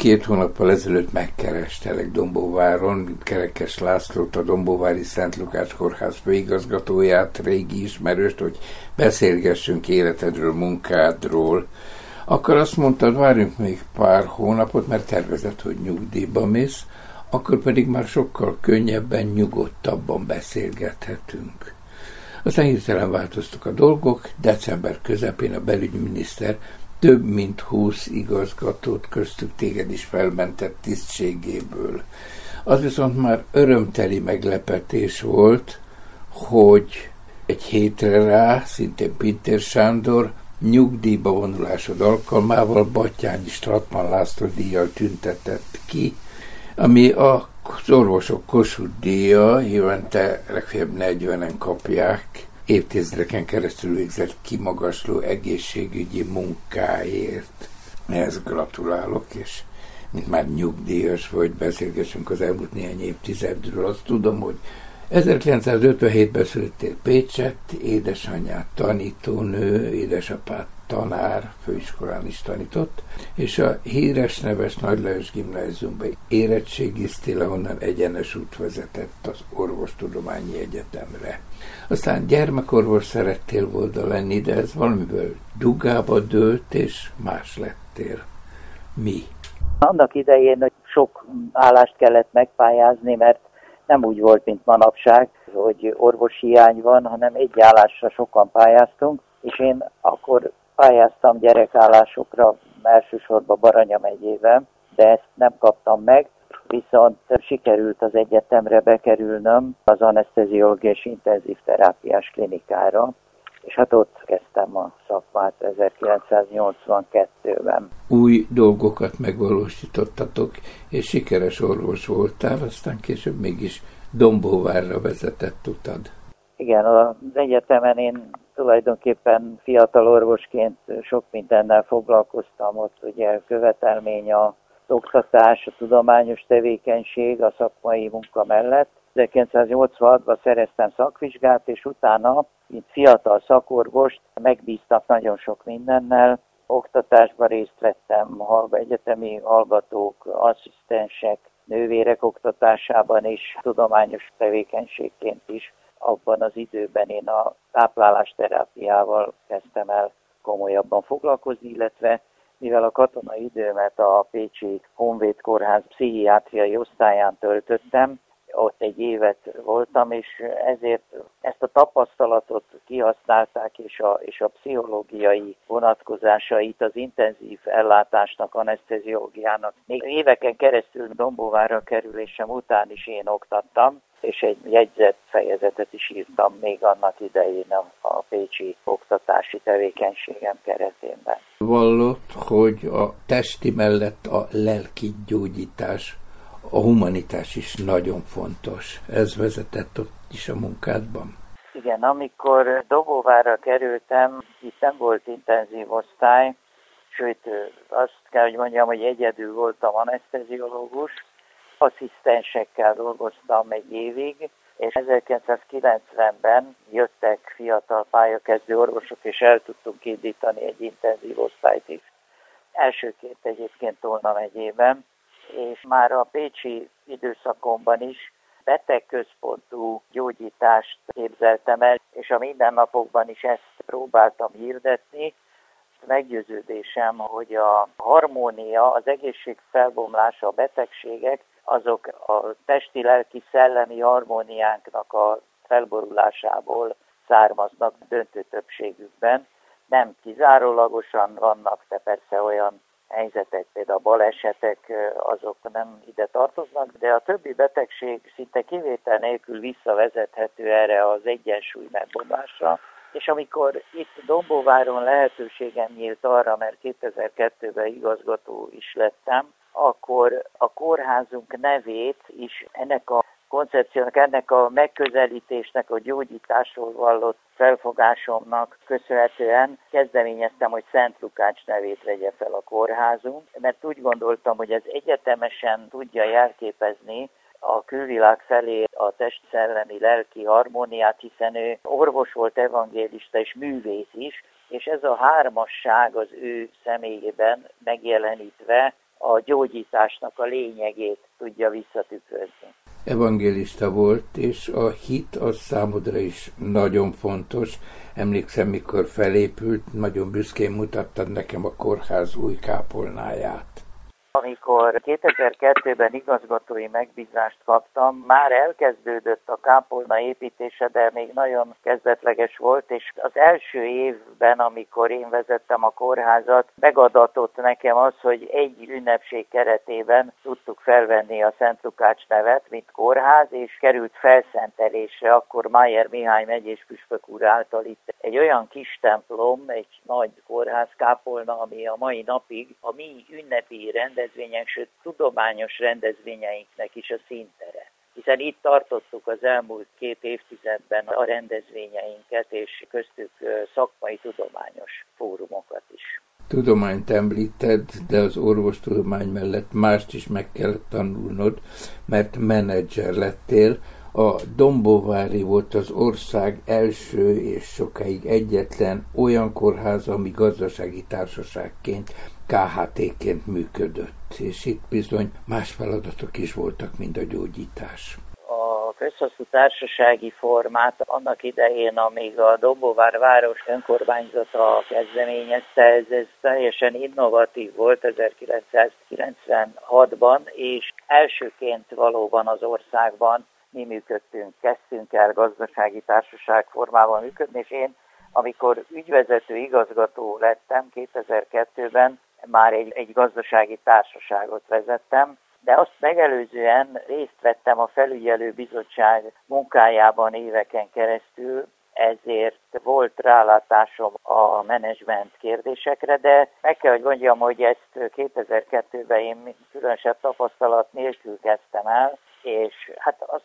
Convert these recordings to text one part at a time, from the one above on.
Két hónappal ezelőtt megkerestelek Dombóváron, Kerekes Lászlót, a Dombóvári Szent Lukács Kórház főigazgatóját, régi ismerőst, hogy beszélgessünk életedről, munkádról. Akkor azt mondtad, várjunk még pár hónapot, mert tervezett, hogy nyugdíjba mész, akkor pedig már sokkal könnyebben, nyugodtabban beszélgethetünk. Aztán hirtelen változtak a dolgok, december közepén a belügyminiszter több mint húsz igazgatót köztük téged is felmentett tisztségéből. Az viszont már örömteli meglepetés volt, hogy egy hétre rá, szintén Pintér Sándor nyugdíjba vonulásod alkalmával Batyányi Stratman László díjjal tüntetett ki, ami a az orvosok Kossuth díja, évente legfeljebb 40-en kapják, évtizedeken keresztül végzett kimagasló egészségügyi munkáért. Ehhez gratulálok, és mint már nyugdíjas vagy, beszélgessünk az elmúlt néhány évtizedről. Azt tudom, hogy 1957-ben születtél Pécset, édesanyját tanítónő, édesapát tanár, főiskolán is tanított, és a híres neves Nagy Lajos gimnáziumba érettségiztél, ahonnan egyenes út vezetett az Orvostudományi Egyetemre. Aztán gyermekorvos szerettél volna lenni, de ez valamiből dugába dőlt, és más lettél. Mi? Annak idején sok állást kellett megpályázni, mert nem úgy volt, mint manapság, hogy orvosi hiány van, hanem egy állásra sokan pályáztunk, és én akkor pályáztam gyerekállásokra, elsősorban Baranya megyében, de ezt nem kaptam meg, viszont sikerült az egyetemre bekerülnöm az anesteziológiai és intenzív terápiás klinikára, és hát ott kezdtem a szakmát 1982-ben. Új dolgokat megvalósítottatok, és sikeres orvos voltál, aztán később mégis Dombóvárra vezetett utad. Igen, az egyetemen én tulajdonképpen fiatal orvosként sok mindennel foglalkoztam, ott ugye követelmény a oktatás, a tudományos tevékenység a szakmai munka mellett. 1986-ban szereztem szakvizsgát, és utána, mint fiatal szakorvost, megbíztak nagyon sok mindennel. Oktatásban részt vettem, egyetemi hallgatók, asszisztensek, nővérek oktatásában is, tudományos tevékenységként is abban az időben én a táplálásterápiával kezdtem el komolyabban foglalkozni, illetve mivel a katonai időmet a Pécsi Honvéd Kórház pszichiátriai osztályán töltöttem, ott egy évet voltam, és ezért ezt a tapasztalatot kihasználták, és a, és a pszichológiai vonatkozásait az intenzív ellátásnak, anesteziológiának. Még éveken keresztül Dombóvára kerülésem után is én oktattam, és egy jegyzett fejezetet is írtam még annak idején a Pécsi oktatási tevékenységem keretében. Vallott, hogy a testi mellett a lelki gyógyítás, a humanitás is nagyon fontos. Ez vezetett ott is a munkádban? Igen, amikor Dobóvára kerültem, nem volt intenzív osztály, sőt azt kell, hogy mondjam, hogy egyedül voltam anesteziológus, asszisztensekkel dolgoztam egy évig, és 1990-ben jöttek fiatal pályakezdő orvosok, és el tudtunk indítani egy intenzív osztályt is. Elsőként egyébként Tolna megyében, és már a pécsi időszakomban is betegközpontú gyógyítást képzeltem el, és a mindennapokban is ezt próbáltam hirdetni. Meggyőződésem, hogy a harmónia, az egészség felbomlása, a betegségek azok a testi-lelki-szellemi harmóniánknak a felborulásából származnak döntő többségükben. Nem kizárólagosan vannak, de persze olyan helyzetek, például a balesetek, azok nem ide tartoznak, de a többi betegség szinte kivétel nélkül visszavezethető erre az egyensúly megbomlásra. És amikor itt Dombóváron lehetőségem nyílt arra, mert 2002-ben igazgató is lettem, akkor a kórházunk nevét is ennek a koncepciónak, ennek a megközelítésnek, a gyógyításról vallott felfogásomnak köszönhetően kezdeményeztem, hogy Szent Lukács nevét vegye fel a kórházunk, mert úgy gondoltam, hogy ez egyetemesen tudja jelképezni a külvilág felé a test-szellemi lelki harmóniát, hiszen ő orvos volt, evangélista és művész is, és ez a hármasság az ő személyében megjelenítve a gyógyításnak a lényegét tudja visszatükrözni. Evangélista volt, és a hit az számodra is nagyon fontos. Emlékszem, mikor felépült, nagyon büszkén mutattad nekem a kórház új kápolnáját. Amikor 2002-ben igazgatói megbízást kaptam, már elkezdődött a kápolna építése, de még nagyon kezdetleges volt, és az első évben, amikor én vezettem a kórházat, megadatott nekem az, hogy egy ünnepség keretében tudtuk felvenni a Szent Lukács nevet, mint kórház, és került felszentelésre, akkor Májer Mihály megyés püspök úr által itt egy olyan kis templom, egy nagy kórházkápolna, ami a mai napig a mi ünnepi rend rendezvények, sőt tudományos rendezvényeinknek is a színtere hiszen itt tartottuk az elmúlt két évtizedben a rendezvényeinket, és köztük szakmai tudományos fórumokat is. Tudományt említed, de az orvostudomány mellett mást is meg kell tanulnod, mert menedzser lettél, a Dombóvári volt az ország első és sokáig egyetlen olyan kórház, ami gazdasági társaságként, KHT-ként működött, és itt bizony más feladatok is voltak, mint a gyógyítás. A közhasznú társasági formát annak idején, amíg a Dombóvár város önkormányzata kezdeményezte, ez, ez teljesen innovatív volt 1996-ban, és elsőként valóban az országban mi működtünk, kezdtünk el gazdasági társaság formában működni, és én, amikor ügyvezető igazgató lettem 2002-ben, már egy, egy gazdasági társaságot vezettem, de azt megelőzően részt vettem a felügyelő bizottság munkájában éveken keresztül, ezért volt rálátásom a menedzsment kérdésekre, de meg kell, hogy mondjam, hogy ezt 2002-ben én különösebb tapasztalat nélkül kezdtem el, és hát azt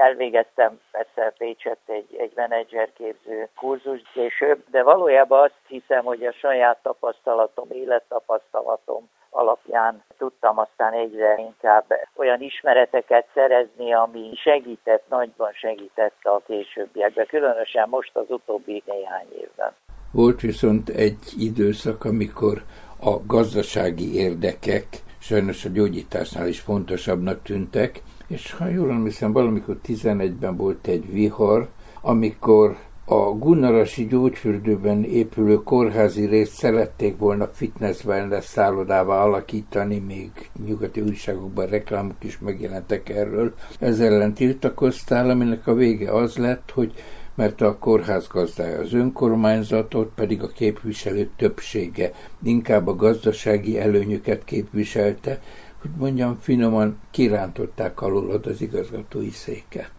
elvégeztem persze Pécset egy, egy menedzserképző kurzus később, de valójában azt hiszem, hogy a saját tapasztalatom, élettapasztalatom alapján tudtam aztán egyre inkább olyan ismereteket szerezni, ami segített, nagyban segített a későbbiekben, különösen most az utóbbi néhány évben. Volt viszont egy időszak, amikor a gazdasági érdekek sajnos a gyógyításnál is fontosabbnak tűntek, és ha jól emlékszem, valamikor 11-ben volt egy vihar, amikor a Gunnarasi gyógyfürdőben épülő kórházi részt szerették volna fitness wellness szállodává alakítani, még nyugati újságokban reklámok is megjelentek erről. Ezzel ellen tiltakoztál, aminek a vége az lett, hogy mert a kórház gazdája az önkormányzatot, pedig a képviselők többsége inkább a gazdasági előnyöket képviselte, hogy mondjam finoman, kirántották alulad az igazgatói széket.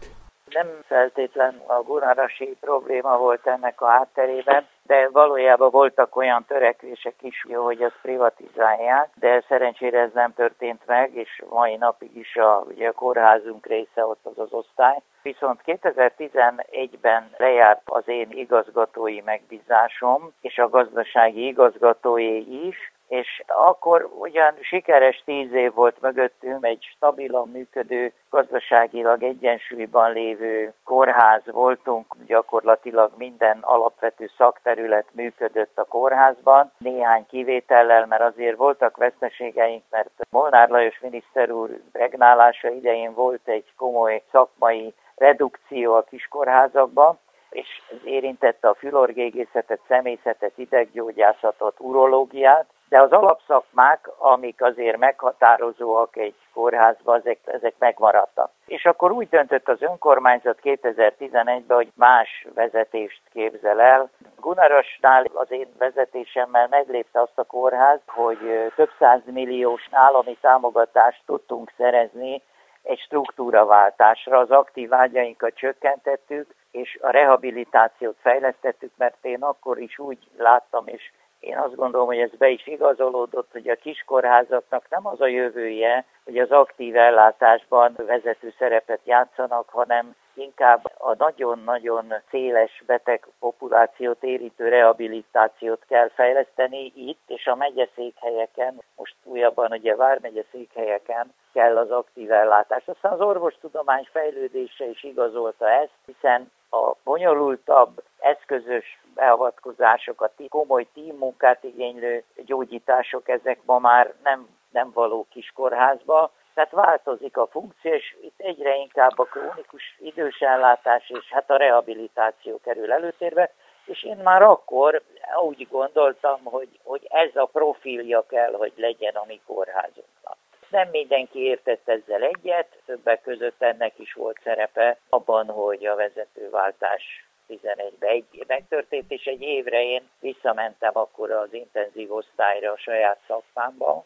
Nem feltétlen a gunarasi probléma volt ennek a hátterében, de valójában voltak olyan törekvések is, hogy azt privatizálják, de szerencsére ez nem történt meg, és mai napig is a, ugye a kórházunk része ott az az osztály. Viszont 2011-ben lejárt az én igazgatói megbízásom, és a gazdasági igazgatóé is, és akkor ugyan sikeres tíz év volt mögöttünk, egy stabilan működő, gazdaságilag egyensúlyban lévő kórház voltunk, gyakorlatilag minden alapvető szakterület működött a kórházban, néhány kivétellel, mert azért voltak veszteségeink, mert Molnár Lajos miniszter úr regnálása idején volt egy komoly szakmai redukció a kiskórházakban, és ez érintette a fülorgégészetet, szemészetet, ideggyógyászatot, urológiát, de az alapszakmák, amik azért meghatározóak egy kórházban, ezek, ezek megmaradtak. És akkor úgy döntött az önkormányzat 2011-ben, hogy más vezetést képzel el. Gunarosnál az én vezetésemmel meglépte azt a kórház, hogy több milliós állami támogatást tudtunk szerezni egy struktúraváltásra. Az aktív ágyainkat csökkentettük, és a rehabilitációt fejlesztettük, mert én akkor is úgy láttam, és én azt gondolom, hogy ez be is igazolódott, hogy a kiskorházaknak nem az a jövője, hogy az aktív ellátásban vezető szerepet játszanak, hanem inkább a nagyon-nagyon széles beteg populációt érítő rehabilitációt kell fejleszteni itt, és a megyeszékhelyeken, most újabban ugye vármegye székhelyeken kell az aktív ellátás. Aztán az orvostudomány fejlődése is igazolta ezt, hiszen a bonyolultabb eszközös beavatkozásokat, komoly tímmunkát igénylő gyógyítások, ezek ma már nem nem való kiskorházba, tehát változik a funkció, és itt egyre inkább a krónikus idősellátás és hát a rehabilitáció kerül előtérbe, és én már akkor úgy gondoltam, hogy, hogy ez a profilja kell, hogy legyen a mi kórházunknak. Nem mindenki értett ezzel egyet, többek között ennek is volt szerepe abban, hogy a vezetőváltás 11-ben egy megtörtént, és egy évre én visszamentem akkor az intenzív osztályra a saját szakmámba,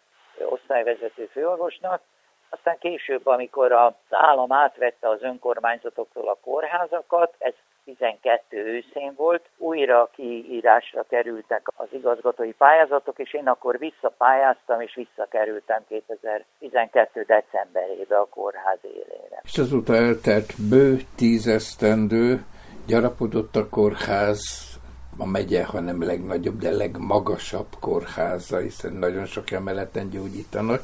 osztályvezető főorvosnak, aztán később, amikor az állam átvette az önkormányzatoktól a kórházakat, ez 12 őszén volt, újra kiírásra kerültek az igazgatói pályázatok, és én akkor visszapályáztam, és visszakerültem 2012. decemberébe a kórház élére. És azóta eltelt bő tízesztendő, gyarapodott a kórház, a megye, hanem legnagyobb, de legmagasabb kórháza, hiszen nagyon sok emeleten gyógyítanak,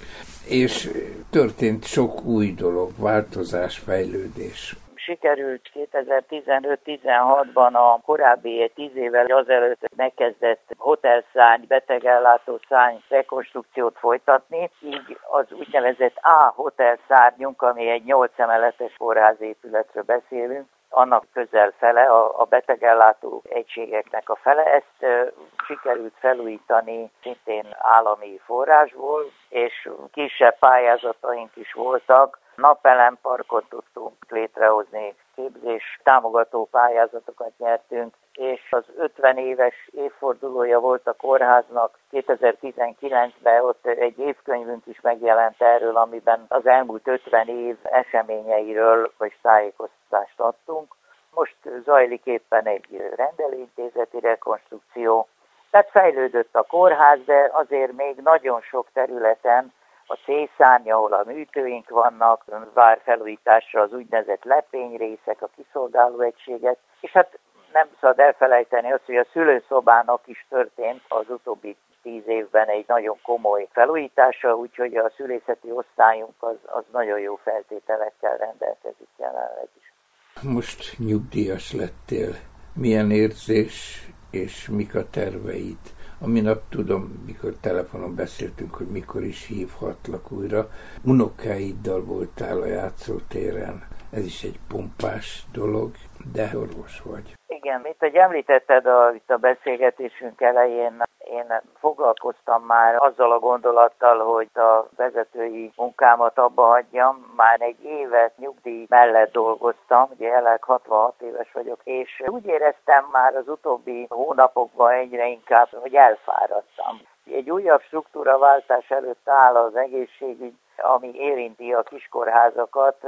és történt sok új dolog, változás, fejlődés. Sikerült 2015-16-ban a korábbi 10 évvel azelőtt megkezdett hotelszárny, betegellátó szárny rekonstrukciót folytatni, így az úgynevezett A hotelszárnyunk, ami egy 8 emeletes kórházépületről beszélünk, annak közel fele, a, a betegellátó egységeknek a fele. Ezt e, sikerült felújítani szintén állami forrásból, és kisebb pályázataink is voltak. Napelemparkot tudtunk létrehozni, képzés támogató pályázatokat nyertünk, és az 50 éves évfordulója volt a kórháznak. 2019-ben ott egy évkönyvünk is megjelent erről, amiben az elmúlt 50 év eseményeiről vagy tájékoztatást adtunk. Most zajlik éppen egy rendelőintézeti rekonstrukció. Tehát fejlődött a kórház, de azért még nagyon sok területen a C-szárny, ahol a műtőink vannak, vár felújításra az úgynevezett lepényrészek, a kiszolgáló egységek, és hát nem szabad elfelejteni azt, hogy a szülőszobának is történt az utóbbi tíz évben egy nagyon komoly felújítása, úgyhogy a szülészeti osztályunk az, az nagyon jó feltételekkel rendelkezik jelenleg is. Most nyugdíjas lettél. Milyen érzés és mik a terveid? A minap tudom, mikor telefonon beszéltünk, hogy mikor is hívhatlak újra. Unokáiddal voltál a játszótéren. Ez is egy pompás dolog, de orvos vagy. Igen, mint hogy említetted a, itt a beszélgetésünk elején, én foglalkoztam már azzal a gondolattal, hogy a vezetői munkámat abba hagyjam. Már egy évet nyugdíj mellett dolgoztam, ugye jelenleg 66 éves vagyok, és úgy éreztem már az utóbbi hónapokban egyre inkább, hogy elfáradtam. Egy újabb struktúraváltás előtt áll az egészségügy, ami érinti a kiskorházakat,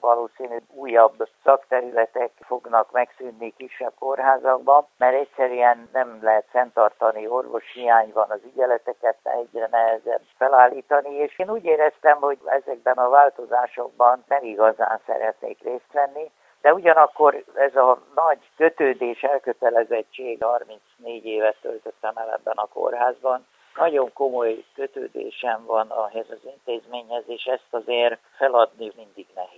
valószínű újabb szakterületek fognak megszűnni kisebb kórházakban, mert egyszerűen nem lehet fenntartani, orvos hiány van, az ügyeleteket egyre nehezebb felállítani, és én úgy éreztem, hogy ezekben a változásokban nem igazán szeretnék részt venni, de ugyanakkor ez a nagy kötődés, elkötelezettség, 34 évet töltöttem el ebben a kórházban, nagyon komoly kötődésem van ahhez az intézményhez, és ezt azért feladni mindig nehéz.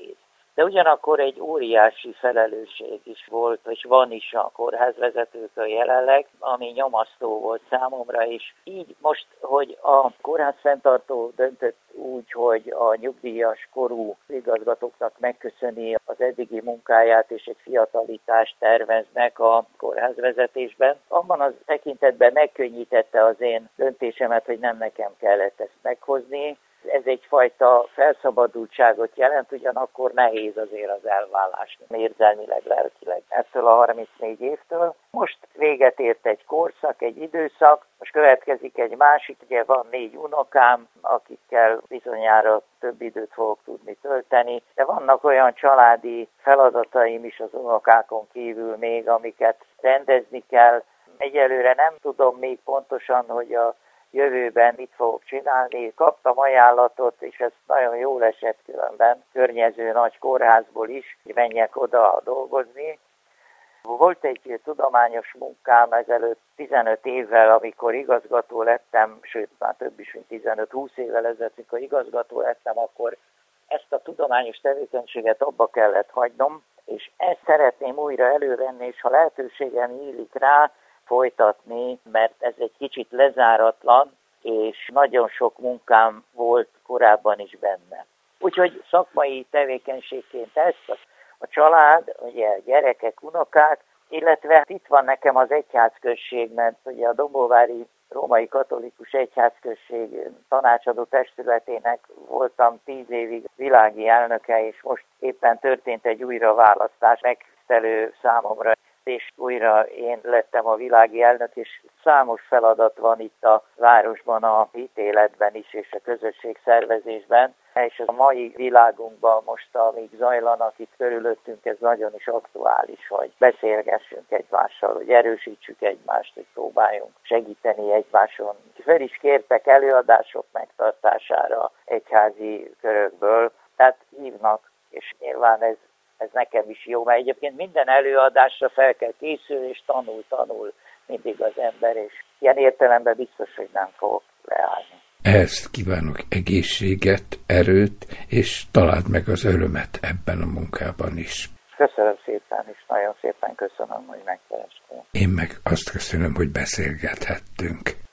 De ugyanakkor egy óriási felelősség is volt, és van is a kórházvezetőkön jelenleg, ami nyomasztó volt számomra, és így most, hogy a kórház fenntartó döntött úgy, hogy a nyugdíjas korú igazgatóknak megköszöni az eddigi munkáját, és egy fiatalitást terveznek a kórházvezetésben. Abban az tekintetben megkönnyítette az én döntésemet, hogy nem nekem kellett ezt meghozni, ez egyfajta felszabadultságot jelent, ugyanakkor nehéz azért az elvállás érzelmileg, lelkileg ettől a 34 évtől. Most véget ért egy korszak, egy időszak, most következik egy másik, ugye van négy unokám, akikkel bizonyára több időt fogok tudni tölteni, de vannak olyan családi feladataim is az unokákon kívül még, amiket rendezni kell. Egyelőre nem tudom még pontosan, hogy a jövőben mit fogok csinálni. Kaptam ajánlatot, és ez nagyon jól esett különben, környező nagy kórházból is, hogy menjek oda dolgozni. Volt egy tudományos munkám ezelőtt 15 évvel, amikor igazgató lettem, sőt már több is, mint 15-20 évvel ezelőtt, amikor igazgató lettem, akkor ezt a tudományos tevékenységet abba kellett hagynom, és ezt szeretném újra elővenni, és ha lehetőségem nyílik rá, folytatni, mert ez egy kicsit lezáratlan, és nagyon sok munkám volt korábban is benne. Úgyhogy szakmai tevékenységként ezt, a család, ugye a gyerekek, unokák, illetve itt van nekem az egyházközség, mert ugye a Dombóvári Római Katolikus Egyházközség tanácsadó testületének voltam tíz évig világi elnöke, és most éppen történt egy újraválasztás megtisztelő számomra és újra én lettem a világi elnök, és számos feladat van itt a városban, a hitéletben is, és a közösség szervezésben. És a mai világunkban most, amíg zajlanak itt körülöttünk, ez nagyon is aktuális, hogy beszélgessünk egymással, hogy erősítsük egymást, hogy próbáljunk segíteni egymáson. Fel is kértek előadások megtartására egyházi körökből, tehát hívnak, és nyilván ez ez nekem is jó, mert egyébként minden előadásra fel kell készülni, és tanul, tanul mindig az ember, és ilyen értelemben biztos, hogy nem fogok leállni. Ehhez kívánok egészséget, erőt, és találd meg az örömet ebben a munkában is. Köszönöm szépen, és nagyon szépen köszönöm, hogy megkerestél. Én meg azt köszönöm, hogy beszélgethettünk.